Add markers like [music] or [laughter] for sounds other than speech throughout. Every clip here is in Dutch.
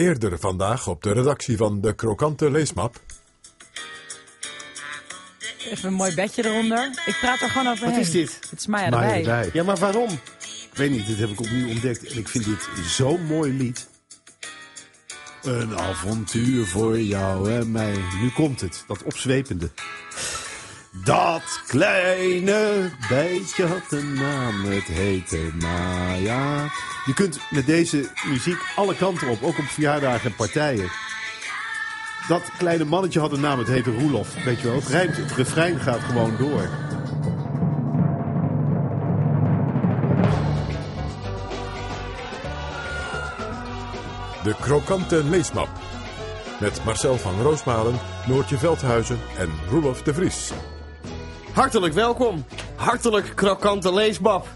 Eerder vandaag op de redactie van de Krokante Leesmap. Even een mooi bedje eronder. Ik praat er gewoon overheen. Wat is dit? Het is Maya erbij. Ja, maar waarom? Ik weet niet, dit heb ik opnieuw ontdekt. En ik vind dit zo'n mooi lied. Een avontuur voor jou en mij. Nu komt het, dat opzwepende. Dat kleine beetje had een naam, het heette Maya. Je kunt met deze muziek alle kanten op, ook op verjaardagen en partijen. Dat kleine mannetje had een naam, het heette Roelof. Weet je wel, het rijmt, het refrein gaat gewoon door. De Krokante Leesmap. Met Marcel van Roosmalen, Noortje Veldhuizen en Roelof de Vries. Hartelijk welkom. Hartelijk krokante leesbab.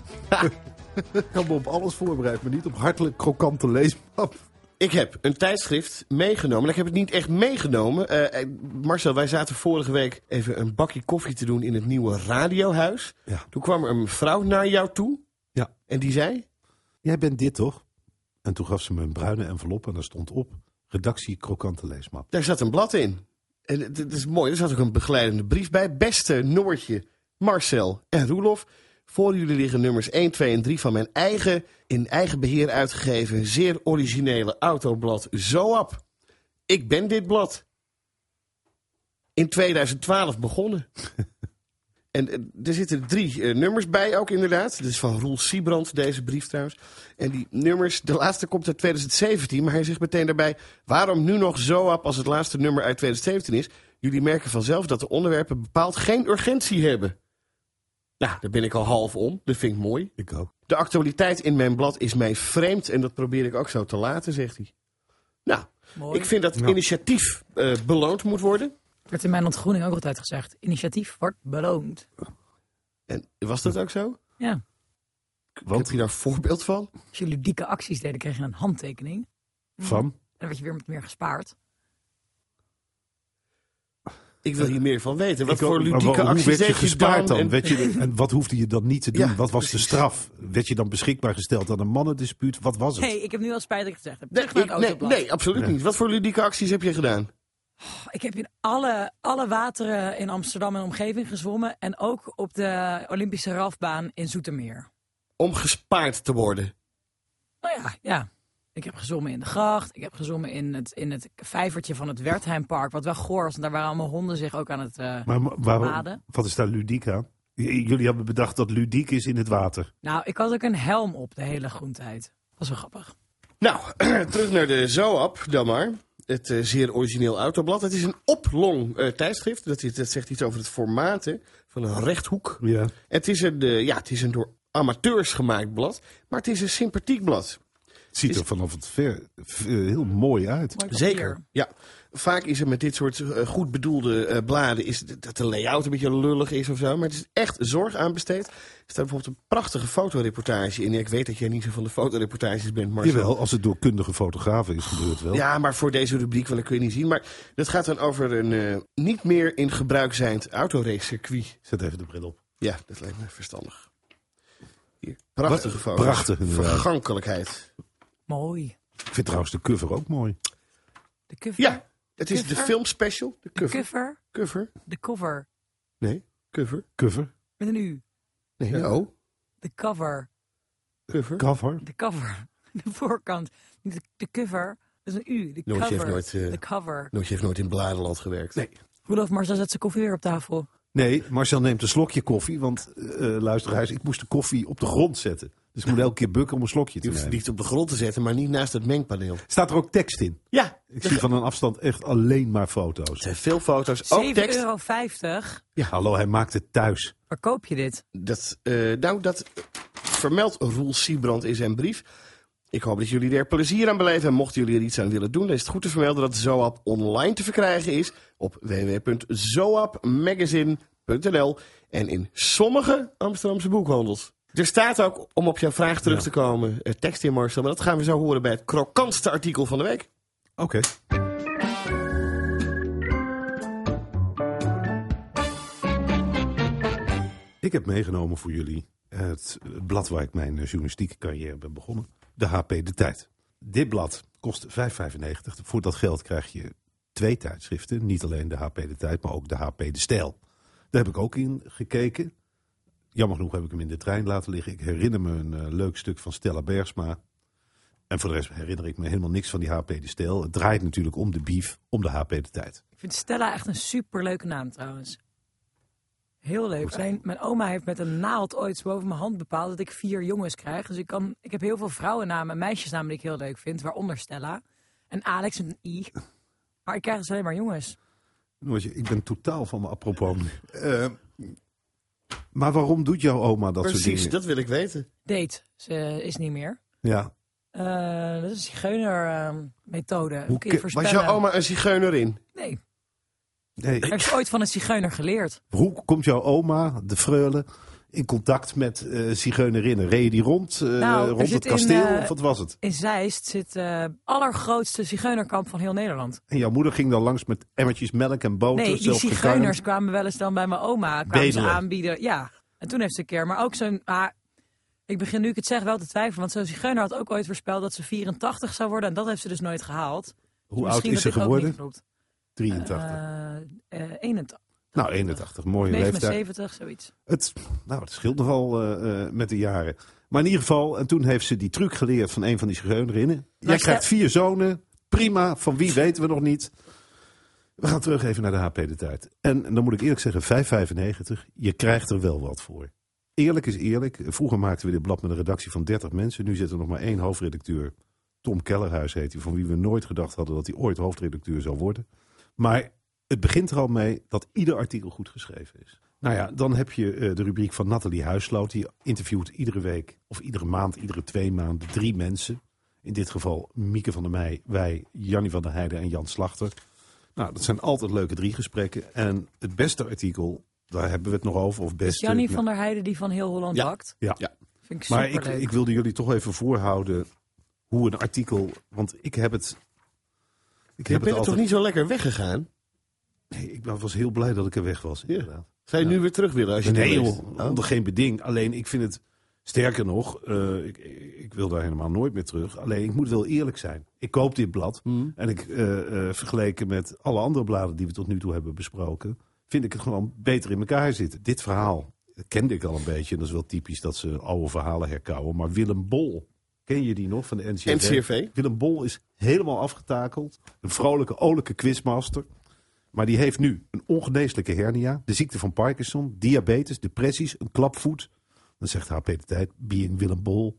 Ik had me op alles voorbereid, maar niet op hartelijk krokante leesmap. Ik heb een tijdschrift meegenomen. Ik heb het niet echt meegenomen. Eh, eh, Marcel, wij zaten vorige week even een bakje koffie te doen in het nieuwe radiohuis. Ja. Toen kwam er een vrouw naar jou toe. Ja. En die zei... Jij bent dit toch? En toen gaf ze me een bruine envelop en daar stond op... redactie krokante leesmap. Daar zat een blad in. En het is mooi, er zat ook een begeleidende brief bij. Beste Noortje, Marcel en Roelof. Voor jullie liggen nummers 1, 2 en 3 van mijn eigen, in eigen beheer uitgegeven, zeer originele autoblad Zoap. Ik ben dit blad. In 2012 begonnen. [laughs] En eh, er zitten drie eh, nummers bij ook inderdaad. Dit is van Roel Siebrand, deze brief trouwens. En die nummers, de laatste komt uit 2017. Maar hij zegt meteen daarbij, waarom nu nog Zoap als het laatste nummer uit 2017 is? Jullie merken vanzelf dat de onderwerpen bepaald geen urgentie hebben. Nou, daar ben ik al half om. Dat vind ik mooi. Ik ook. De actualiteit in mijn blad is mij vreemd en dat probeer ik ook zo te laten, zegt hij. Nou, Mooi. ik vind dat initiatief eh, beloond moet worden. Werd in mijn ontgroening ook altijd gezegd. Initiatief wordt beloond. En was dat ook zo? Ja. Heb je daar een voorbeeld van? Als jullie dikke acties deden, kreeg je een handtekening. Van? En dan werd je weer met meer gespaard. Ik wil hier meer van weten. Wat Ik voor ludieke hoe acties werd je deed je gespaard dan? En, Werd je, [laughs] en wat hoefde je dan niet te doen? Ja, wat was de straf? Werd je dan beschikbaar gesteld aan een mannendispuut? Wat was het? hey, ik heb nu al spijt dat ik het gezegd heb. nee, ik- nee, nee, absoluut Nee. niet. Wat voor ludieke acties heb je gedaan? Ik heb in alle, alle wateren in Amsterdam en omgeving gezwommen. En ook op de Olympische rafbaan in Zoetermeer. Om gespaard te worden. Nou ja, ja. Ik heb gezwommen in de gracht. Ik heb gezwommen in het, in het vijvertje van het Wertheimpark. Wat wel goor was. Want daar waren allemaal honden zich ook aan het... eh, Maar, wat is daar ludiek aan? J- Jullie hebben bedacht dat ludiek is in het water. Nou, ik had ook een helm op de hele groentijd. Was wel grappig. Nou, [clears throat] terug naar de Zoap dan maar. Het eh, zeer origineel autoblad. Het is een oplong eh, tijdschrift. Dat, is- dat zegt iets over het formaat hè, van een rechthoek. Ja. Het is, een, eh, ja, het is een door amateurs gemaakt blad. Maar het is een sympathiek blad. Het ziet Is- er vanaf het ver v- heel mooi uit. Zeker. Ja. Vaak is er met dit soort eh, goed bedoelde eh, bladen is dat de layout een beetje lullig is of zo. Maar het is echt zorg aan besteed. Er staat bijvoorbeeld een prachtige fotoreportage in. Ik weet dat jij niet zo van de fotoreportages bent, Marcel. Jawel, als het door kundige fotografen is gebeurd wel. Ja, maar voor deze rubriek, dat kun je niet zien. Maar dat gaat dan over een eh, niet meer in gebruik zijnd autoracecircuit. Zet even de bril op. Ja, dat lijkt me verstandig. Hier, prachtige foto's. prachtig, inderdaad. Vergankelijkheid. Mooi. Ik vind trouwens de cover ook mooi. De cover. Ja, het is de Cover? filmspecial. De De cover. cover. Cover. De cover. Nee, cover. Cover? Met een U. Nee, oh. De cover. Cover. Cover? De cover. [laughs] De voorkant. Niet de, de cover. Dat is een U. De Noortje heeft cover. nooit, eh, De cover. Heeft nooit in Bladerland gewerkt. Nee. Rudolf Marcel zet zijn koffie weer op tafel. Nee, Marcel neemt een slokje koffie. Want eh luisteraars, ik moest de koffie op de grond zetten. Dus ik moet elke keer bukken om een slokje Je te het nemen. niet op de grond te zetten, maar niet naast het mengpaneel. Staat er ook tekst in? Ja, Ik zie van een afstand echt alleen maar er foto's. zijn veel foto's. Ook 7,50 tekst. euro. Ja, hallo, hij maakt het thuis. Waar koop je dit? Dat, eh, nou, dat vermeldt Roel Siebrand in zijn brief. Ik hoop dat jullie er plezier aan beleven. En mochten jullie er iets aan willen doen, dan is het goed te vermelden dat Zoap online te verkrijgen is op www.zoapmagazine.nl en in sommige Amsterdamse boekhandels. Er staat ook, om op jouw vraag terug te komen, eh, tekst in Marcel. Maar dat gaan we zo horen bij het krokantste artikel van de week. Oké. Ik heb meegenomen voor jullie het blad waar ik mijn eh, journalistieke carrière ben begonnen. De HP De Tijd. dit blad kost 5,95. Voor dat geld krijg je twee tijdschriften. Niet alleen de HP De Tijd, maar ook de HP De Stijl. Daar heb ik ook in gekeken. Jammer genoeg heb ik hem in de trein laten liggen. Ik herinner me een eh, leuk stuk van Stella Bergsma. En voor de rest herinner ik me helemaal niks van die HP De Stijl. Het draait natuurlijk om de beef, om de HP De Tijd. Ik vind Stella echt een superleuke naam trouwens. Heel leuk. Alleen, mijn oma heeft met een naald ooit boven mijn hand bepaald dat ik vier jongens krijg. Dus ik, kan, ik heb heel veel vrouwennamen en meisjesnamen die ik heel leuk vind. Waaronder Stella. En Alex een I. Maar ik krijg dus alleen maar jongens. Noortje, ik ben totaal van me apropos. Eh, maar waarom doet jouw oma dat soort Precies, dingen? dat wil ik weten. Date. Ze is niet meer. Ja. Eh, dat is een zigeuner-methode. Hoe ke- Was jouw oma een zigeunerin? Nee, Nee. heeft ze ooit van een zigeuner geleerd. Hoe komt jouw oma, de freule, in contact met eh zigeunerinnen? Reed je die rond, eh, Nou, er rond het in, kasteel eh, of wat was het? In Zeist zit het allergrootste zigeunerkamp van heel Nederland. En jouw moeder ging dan langs met emmertjes melk en boter. Nee, die zigeuners kwamen wel eens dan bij mijn oma. Kwamen ze aanbieden. Ja, en toen heeft ze een keer. Maar ook zo'n... ah, ik begin nu ik het zeg wel te twijfelen. Want zo'n zigeuner had ook ooit voorspeld dat ze 84 zou worden. En dat heeft ze dus nooit gehaald. Hoe oud Misschien is ze geworden? niet klopt. 83. Eh, eh, 81. Nou, 81. Mooie leeftijd. 79, zoiets. Het, nou, het scheelt nogal eh, eh, met de jaren. Maar in ieder geval, en toen heeft ze die truc geleerd van een van die zigeunerinnen. Jij Maar krijgt vier zonen. Prima, van wie weten we nog niet. We gaan terug even naar de HP de tijd. En dan moet ik eerlijk zeggen, 5,95. Je krijgt er wel wat voor. Eerlijk is eerlijk. Vroeger maakten we dit blad met een redactie van 30 mensen. Nu zit er nog maar één hoofdredacteur. Tom Kellerhuis heet hij. Van wie we nooit gedacht hadden dat hij ooit hoofdredacteur zou worden. Maar het begint er al mee dat ieder artikel goed geschreven is. Nou ja, dan heb je eh, de rubriek van Nathalie Huisloot. Die interviewt iedere week, of iedere maand, iedere twee maanden, drie mensen. In dit geval Mieke van der Meij, wij, Jannie van der Heijden en Jan Slachter. Nou, dat zijn altijd leuke drie gesprekken. En het beste artikel, daar hebben we het nog over. Of Is beste, Jannie van der Heijden die van heel Holland Ja. bakt? Ja. Ja. Vind ik Maar ik, ik wilde jullie toch even voorhouden hoe een artikel... Want ik heb het... Ik Je heb bent het er toch niet zo lekker weggegaan? Nee, ik was heel blij dat ik er weg was. Inderdaad. Zou je nu weer terug willen als je Nee, joh? Oh. onder geen beding. Alleen ik vind het, sterker nog, eh, ik, ik wil daar helemaal nooit meer terug. Alleen ik moet wel eerlijk zijn. Ik koop dit blad Hmm. en ik eh, eh, vergeleken met alle andere bladen die we tot nu toe hebben besproken, vind ik het gewoon beter in elkaar zitten. Dit verhaal kende ik al een beetje. En dat is wel typisch dat ze oude verhalen herkauwen. Maar Willem Bol, ken je die nog van de NCRV? NCRV? Willem Bol is helemaal afgetakeld. Een vrolijke, olijke quizmaster. Maar die heeft nu een ongeneeslijke hernia, de ziekte van Parkinson, diabetes, depressies, een klapvoet. Dan zegt HP de Tijd, being Willem Bol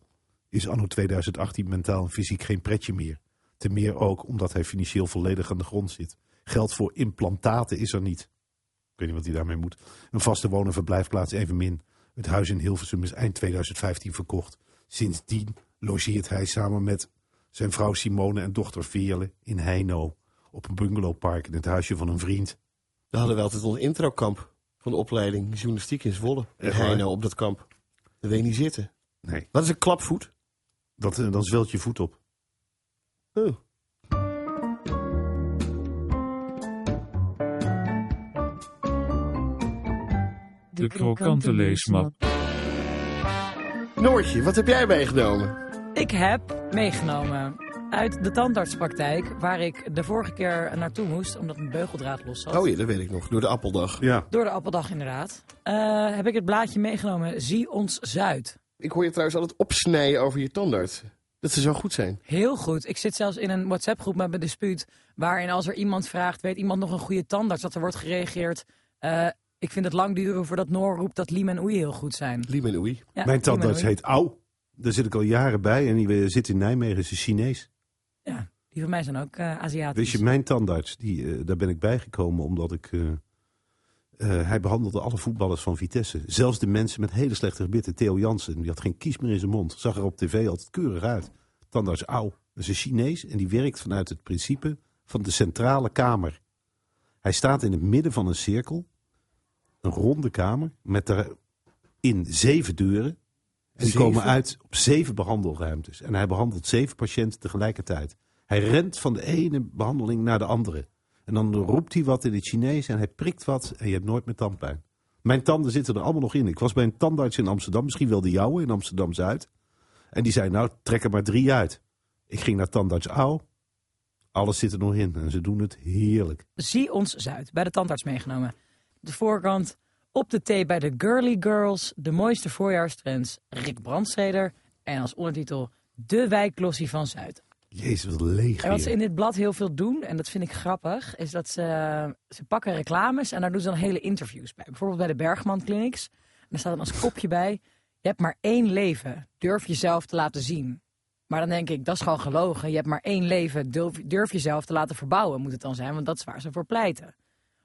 is anno 2018 mentaal en fysiek geen pretje meer. Ten meer ook omdat hij financieel volledig aan de grond zit. Geld voor implantaten is er niet. Ik weet niet wat hij daarmee moet. Een vaste woon- en verblijfplaats evenmin. Het huis in Hilversum is eind 2015 verkocht. Sindsdien logeert hij samen met zijn vrouw Simone en dochter Veerle in Heino. Op een bungalowpark in het huisje van een vriend. We hadden wel altijd ons introkamp van de opleiding journalistiek in Zwolle. In waar? Heino op dat kamp. Daar wil je niet zitten. Nee, Wat is een klapvoet? dat, eh, dan zwelt je voet op. Oh. De krokante leesmap. Noortje, wat heb jij meegenomen? Ik heb meegenomen uit de tandartspraktijk, waar ik de vorige keer naartoe moest, omdat mijn beugeldraad los zat. Oh ja, dat weet ik nog. Door de appeldag. Ja, Door de appeldag inderdaad. Eh, heb ik het blaadje meegenomen, Zie ons Zuid. Ik hoor je trouwens altijd opsnijden over je tandarts. Dat ze zo goed zijn. Heel goed. Ik zit zelfs in een WhatsApp-groep met mijn dispuut, waarin als er iemand vraagt, weet iemand nog een goede tandarts, dat er wordt gereageerd. eh, ik vind het lang duren voordat Noor roept dat Liem en Oei heel goed zijn. Liem en Oei. Ja, mijn tandarts heet Au. Daar zit ik al jaren bij en die eh, zit in Nijmegen, is een Chinees. Ja, die van mij zijn ook eh Aziatisch. Wist je, mijn tandarts, die, eh, daar ben ik bijgekomen omdat ik... eh, hij behandelde alle voetballers van Vitesse. Zelfs de mensen met hele slechte gebitten. Theo Jansen, die had geen kies meer in zijn mond. Zag er op tv altijd keurig uit. Tandarts Au. Dat is een Chinees en die werkt vanuit het principe van de centrale kamer. Hij staat in het midden van een cirkel. Een ronde kamer met daarin zeven deuren. En die Zeven? komen uit op zeven behandelruimtes. En hij behandelt zeven patiënten tegelijkertijd. Hij rent van de ene behandeling naar de andere. En dan roept hij wat in het Chinees en hij prikt wat en je hebt nooit meer tandpijn. Mijn tanden zitten er allemaal nog in. Ik was bij een tandarts in Amsterdam, misschien wel de jouwe in Amsterdam-Zuid. En die zei, nou, trek er maar drie uit. Ik ging naar Tandarts Au. Alles zit er nog in en ze doen het heerlijk. Zie ons Zuid, bij de tandarts meegenomen. De voorkant, op de thee bij de Girly Girls, de mooiste voorjaarstrends, Rick Brandsteder. En als ondertitel, de wijklossie van Zuid. Jezus, wat leeg En wat ze in dit blad heel veel doen, en dat vind ik grappig, is dat ze, ze pakken reclames en daar doen ze dan hele interviews bij. Bijvoorbeeld bij de Bergman Clinics. En daar staat dan als kopje bij, je hebt maar één leven, durf jezelf te laten zien. Maar dan denk ik, dat is gewoon gelogen. Je hebt maar één leven, durf, durf jezelf te laten verbouwen, moet het dan zijn. Want dat is waar ze voor pleiten.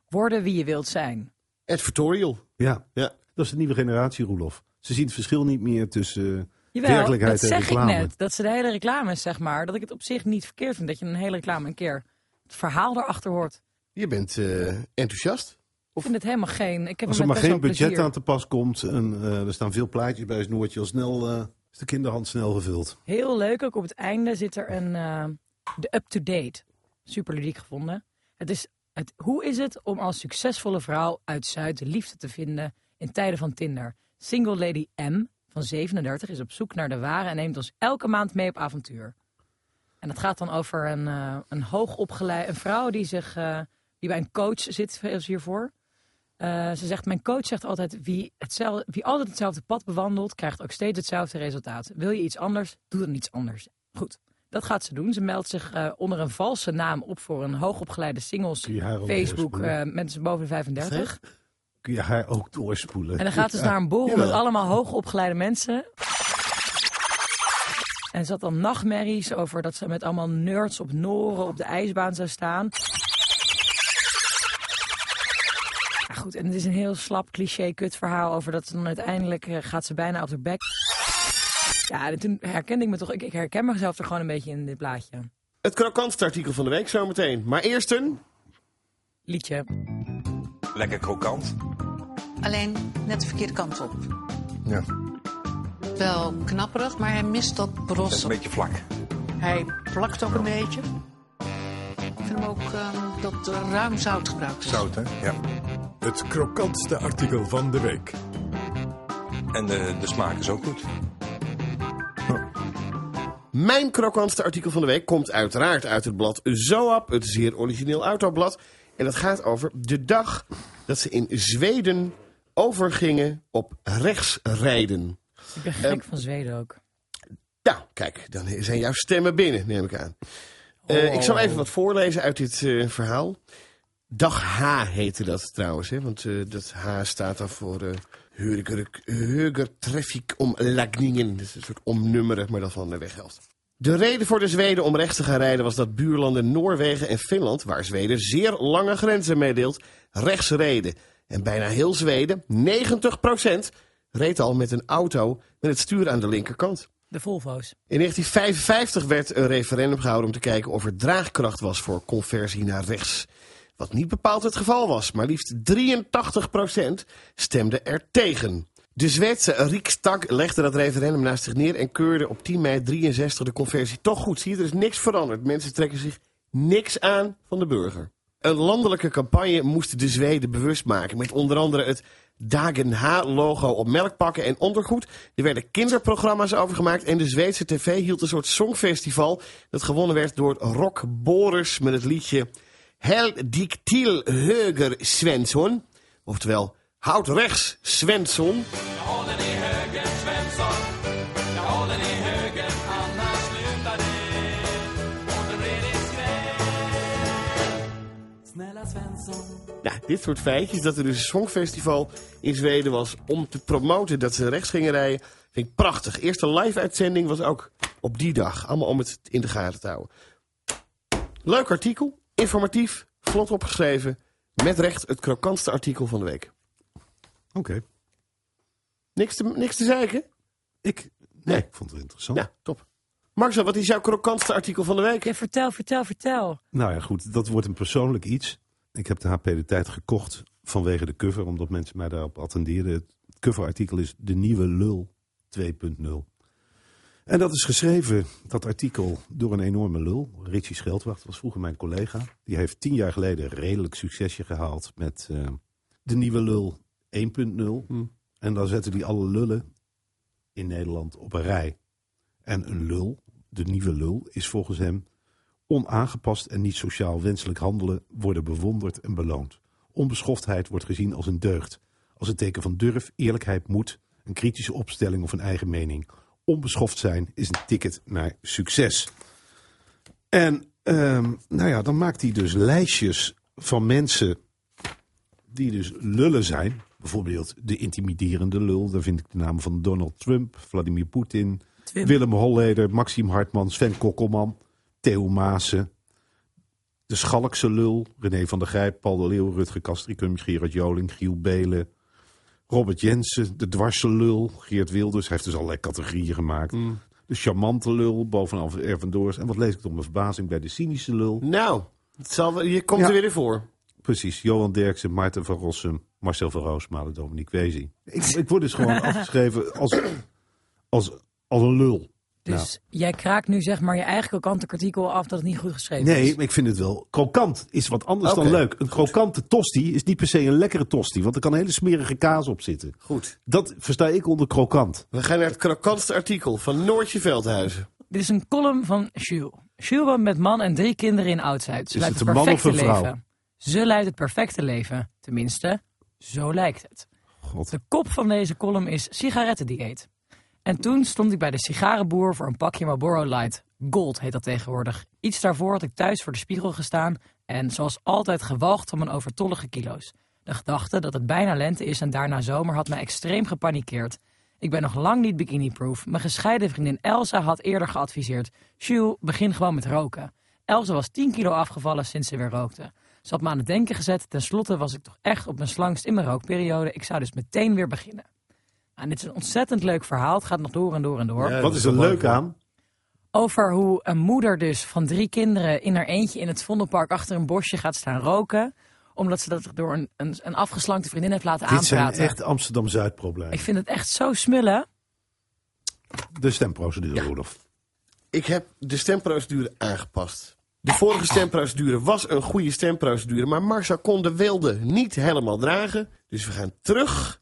Worden wie je wilt zijn. Advertorial. Ja, Ja. dat is de nieuwe generatie, Roelof. Ze zien het verschil niet meer tussen eh, Jawel, werkelijkheid dat en zeg reclame. ik net. Dat ze de hele reclames, zeg maar, dat ik het op zich niet verkeerd vind. Dat je een hele reclame een keer het verhaal erachter hoort. Je bent eh, enthousiast. Ik vind het helemaal geen... Ik heb Als er maar geen budget plezier. aan te pas komt en eh, er staan veel plaatjes bij, is Noortje al snel, eh, is de kinderhand snel gevuld. Heel leuk, ook op het einde zit er een eh, de up-to-date. Super ludiek gevonden. Het is, het, hoe is het om als succesvolle vrouw uit Zuid de liefde te vinden in tijden van Tinder? Single Lady M van 37 is op zoek naar de ware en neemt ons elke maand mee op avontuur. En dat gaat dan over een, eh een hoogopgeleide een vrouw die, zich, eh, die bij een coach zit, is hiervoor. Eh, ze zegt, mijn coach zegt altijd, wie, hetzelfde, wie altijd hetzelfde pad bewandelt, krijgt ook steeds hetzelfde resultaat. Wil je iets anders, doe dan iets anders. Goed, dat gaat ze doen. Ze meldt zich eh, onder een valse naam op voor een hoogopgeleide singles Facebook, doorspoelen? eh mensen boven de 35. Kun je haar ook doorspoelen. En dan gaat ze dus naar een borrel met allemaal hoogopgeleide mensen. En ze had dan nachtmerries over dat ze met allemaal nerds op Noren op de ijsbaan zou staan. Ja, goed, en het is een heel slap cliché kut verhaal over dat ze dan uiteindelijk eh, gaat ze bijna op haar bek. Ja, en toen herkende ik me toch, ik, ik herken mezelf er gewoon een beetje in dit plaatje. Het krokantste artikel van de week zometeen. Maar eerst een... Liedje. Lekker krokant. Alleen net de verkeerde kant op. Ja. Wel knapperig, maar hij mist dat is bros. een beetje vlak. Hij plakt ook een beetje. Ik vind hem ook ehm, dat er ruim zout gebruikt is. Zout, hè? Ja. Het krokantste artikel van de week. En de, de smaak is ook goed. Mijn krokantste artikel van de week komt uiteraard uit het blad Zoap, het zeer origineel autoblad. En dat gaat over de dag dat ze in Zweden overgingen op rechtsrijden. Ik ben gek van Zweden ook. Nou, kijk, dan zijn jouw stemmen binnen, neem ik aan. Eh, Ik zal even wat voorlezen uit dit eh, verhaal. Dag H heette dat trouwens, hè, want eh, dat H staat dan voor uh, Högertrafikomlagningen. Dat is een soort omnummeren, maar dat van de weghelft. De reden voor de Zweden om rechts te gaan rijden was dat buurlanden Noorwegen en Finland, waar Zweden zeer lange grenzen meedeelt, rechts reden. En bijna heel Zweden, 90%, reed al met een auto met het stuur aan de linkerkant. De Volvo's. In 1955 werd een referendum gehouden om te kijken of er draagkracht was voor conversie naar rechts. Wat niet bepaald het geval was, maar liefst 83% stemde er tegen. De Zweedse Riksdag legde dat referendum naast zich neer en keurde op 10 mei 63 de conversie toch goed. Zie je, er is niks veranderd. Mensen trekken zich niks aan van de burger. Een landelijke campagne moest de Zweden bewust maken met onder andere het Dagen H-logo op melkpakken en ondergoed. Er werden kinderprogramma's over gemaakt en de Zweedse tv hield een soort songfestival dat gewonnen werd door Rock Boris met het liedje Hel höger Svensson. Oftewel, houd rechts Svensson. Nou, dit soort feitjes, dat er dus een songfestival in Zweden was om te promoten dat ze rechts gingen rijden, vind ik prachtig. Eerste live-uitzending was ook op die dag, allemaal om het in de gaten te houden. Leuk artikel, informatief, vlot opgeschreven, met recht het krokantste artikel van de week. Oké. Niks te, niks te zeiken? Ik, nee, ik vond het interessant. Ja, top. Marcel, wat is jouw krokantste artikel van de week? Ja, vertel, vertel, vertel. Nou ja, goed, dat wordt een persoonlijk iets. Ik heb de HP de Tijd gekocht vanwege de cover, omdat mensen mij daarop attenderen. Het coverartikel is De Nieuwe Lul 2.0. En dat is geschreven, dat artikel, door een enorme lul. Richie Scheldwacht was vroeger mijn collega. Die heeft tien jaar geleden redelijk succesje gehaald met eh, De Nieuwe Lul 1.0. En dan zetten die alle lullen in Nederland op een rij. En een lul de nieuwe lul, is volgens hem onaangepast en niet sociaal wenselijk handelen worden bewonderd en beloond. Onbeschoftheid wordt gezien als een deugd, als een teken van durf, eerlijkheid, moed, een kritische opstelling of een eigen mening. Onbeschoft zijn is een ticket naar succes. En ehm, nou ja, dan maakt hij dus lijstjes van mensen die dus lullen zijn. Bijvoorbeeld de intimiderende lul. Daar vind ik de namen van Donald Trump, Vladimir Poetin, Twim. Willem Holleder, Maxime Hartman, Sven Kokkelman, Theo Maassen. De Schalkse lul, René van der Grijp, Paul de Leeuw, Rutger Kastricum, Gerard Joling, Giel Belen. Robert Jensen, de dwarse lul, Geert Wilders. Hij heeft dus allerlei categorieën gemaakt. De charmante lul, bovenal Ervan Doors. En wat lees ik tot mijn verbazing bij de cynische lul? Nou, het zal, je komt Ja. er weer in voor. Precies, Johan Derksen, Maarten van Rossum, Marcel van Roosmalen, Dominique Wezi. Ik, ik word dus gewoon [laughs] afgeschreven als, als, als een lul. Dus jij kraakt nu zeg maar je eigen krokante artikel af dat het niet goed geschreven Nee, is. maar ik vind het wel. Krokant is wat anders dan leuk. Een krokante tosti is niet per se een lekkere tosti, want er kan hele smerige kaas op zitten. Goed. Dat versta ik onder krokant. We gaan naar het krokantste artikel van Noortje Veldhuizen. Dit is een column van Jules. Jules woont met man en drie kinderen in Oudzuid. Ze Is leidt het het een man of perfecte een vrouw? leven. Ze leidt het perfecte leven. Tenminste, zo lijkt het. God. De kop van deze column is sigarettendieet. En toen stond ik bij de sigarenboer voor een pakje Marlboro Light. Gold heet dat tegenwoordig. Iets daarvoor had ik thuis voor de spiegel gestaan en zoals altijd gewalgd van mijn overtollige kilo's. De gedachte dat het bijna lente is en daarna zomer had mij extreem gepanikeerd. Ik ben nog lang niet bikini-proof. Mijn gescheiden vriendin Elsa had eerder geadviseerd. Jules, begin gewoon met roken. Elsa was 10 kilo afgevallen sinds ze weer rookte. Ze had me aan het denken gezet. Ten slotte was ik toch echt op mijn slangst in mijn rookperiode. Ik zou dus meteen weer beginnen. Nou, dit is een ontzettend leuk verhaal. Het gaat nog door en door en door. Ja. Wat is er leuk aan? Over hoe een moeder dus van drie kinderen in haar eentje in het Vondelpark achter een bosje gaat staan roken. Omdat ze dat door een, een, een afgeslankte vriendin heeft laten Dit zijn aanpraten. echt Amsterdam-Zuid problemen. Ik vind het echt zo smullen. De stemprocedure, Rudolf. Ik heb de stemprocedure aangepast. De vorige stemprocedure was een goede stemprocedure, maar Marcel kon de wilde niet helemaal dragen. Dus we gaan terug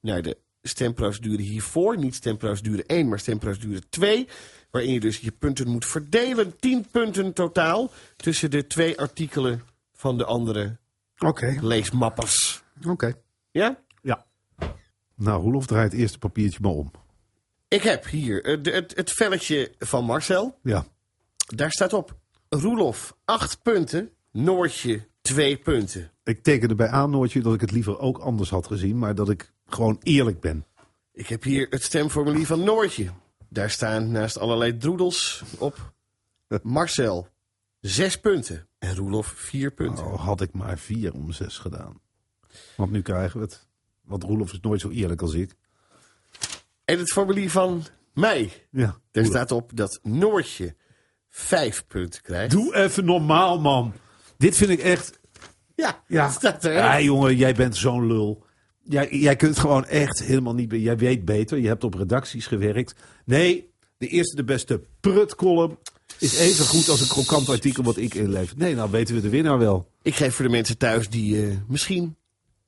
naar de stemprocedure hiervoor. Niet stemprocedure 1, maar stemprocedure 2. Waarin je dus je punten moet verdelen. 10 punten totaal tussen de twee artikelen van de andere Oké. leesmappers. Oké. Ja? Ja. Nou, Roelof draait het eerste papiertje maar om. Ik heb hier eh, het, het velletje van Marcel. Ja. Daar staat op Roelof 8 punten, Noortje 2 punten. Ik tekende bij aan, Noortje, dat ik het liever ook anders had gezien, maar dat ik gewoon eerlijk ben. Ik heb hier het stemformulier van Noortje. Daar staan naast allerlei droedels op [laughs] Marcel 6 punten en Roelof 4 punten. Oh, had ik maar vier om zes gedaan. Want nu krijgen we het. Want Roelof is nooit zo eerlijk als ik. En het formulier van mij. Ja. Daar staat op dat Noortje 5 punten krijgt. Doe even normaal, man. Dit vind ik echt... Ja, Ja, staat er. ja jongen, jij bent zo'n lul. Jij, kunt gewoon echt helemaal niet... Jij weet beter, je hebt op redacties gewerkt. Nee, de eerste de beste prutcolumn is even goed als een krokant artikel wat ik inlever. Nee, nou weten we de winnaar wel. Ik geef voor de mensen thuis die eh, misschien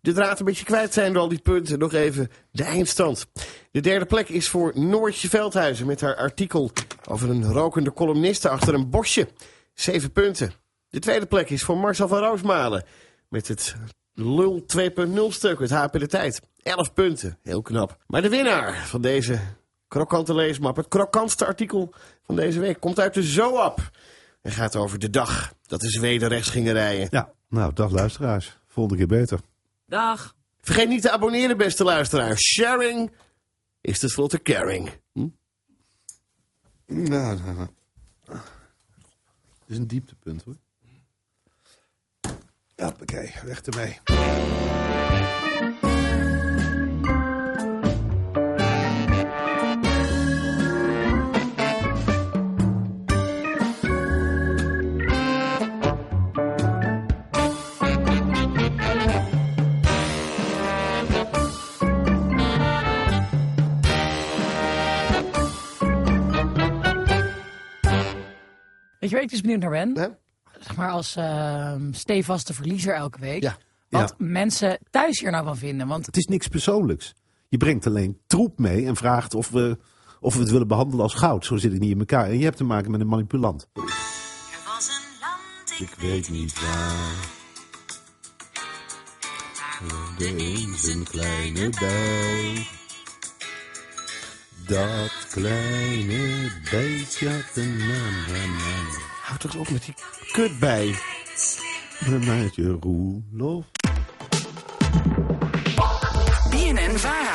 de draad een beetje kwijt zijn door al die punten nog even de eindstand. De derde plek is voor Noortje Veldhuizen met haar artikel over een rokende columniste achter een bosje. Zeven punten. De tweede plek is voor Marcel van Roosmalen met het Lul 2.0 stuk, het HP de Tijd. Elf punten, heel knap. Maar de winnaar van deze krokante leesmap, het krokantste artikel van deze week, komt uit de ZOAP. En gaat over de dag dat de Zweden rechts gingen rijden. Ja, nou, dag luisteraars. Volgende keer beter. Dag. Vergeet niet te abonneren, beste luisteraar. Sharing is tenslotte caring. Hm? Nou, nou, nou. Het is een dieptepunt hoor. Ja, oké, weg ermee. Weet je waar ik dus benieuwd naar ben? Hè? Zeg maar als ehm stevaste verliezer elke week. Ja. Wat Ja. mensen thuis hier nou van vinden. Want Het is niks persoonlijks. Je brengt alleen troep mee en vraagt of we, Of we het willen behandelen als goud. Zo zit het niet in elkaar. En je hebt te maken met een manipulant. Er was een land, Ik weet niet waar. Er is een kleine bij. Dat kleine beestje had een naam. Houd toch eens op met die kut bij. Een meisje Roelof. BNN Vara.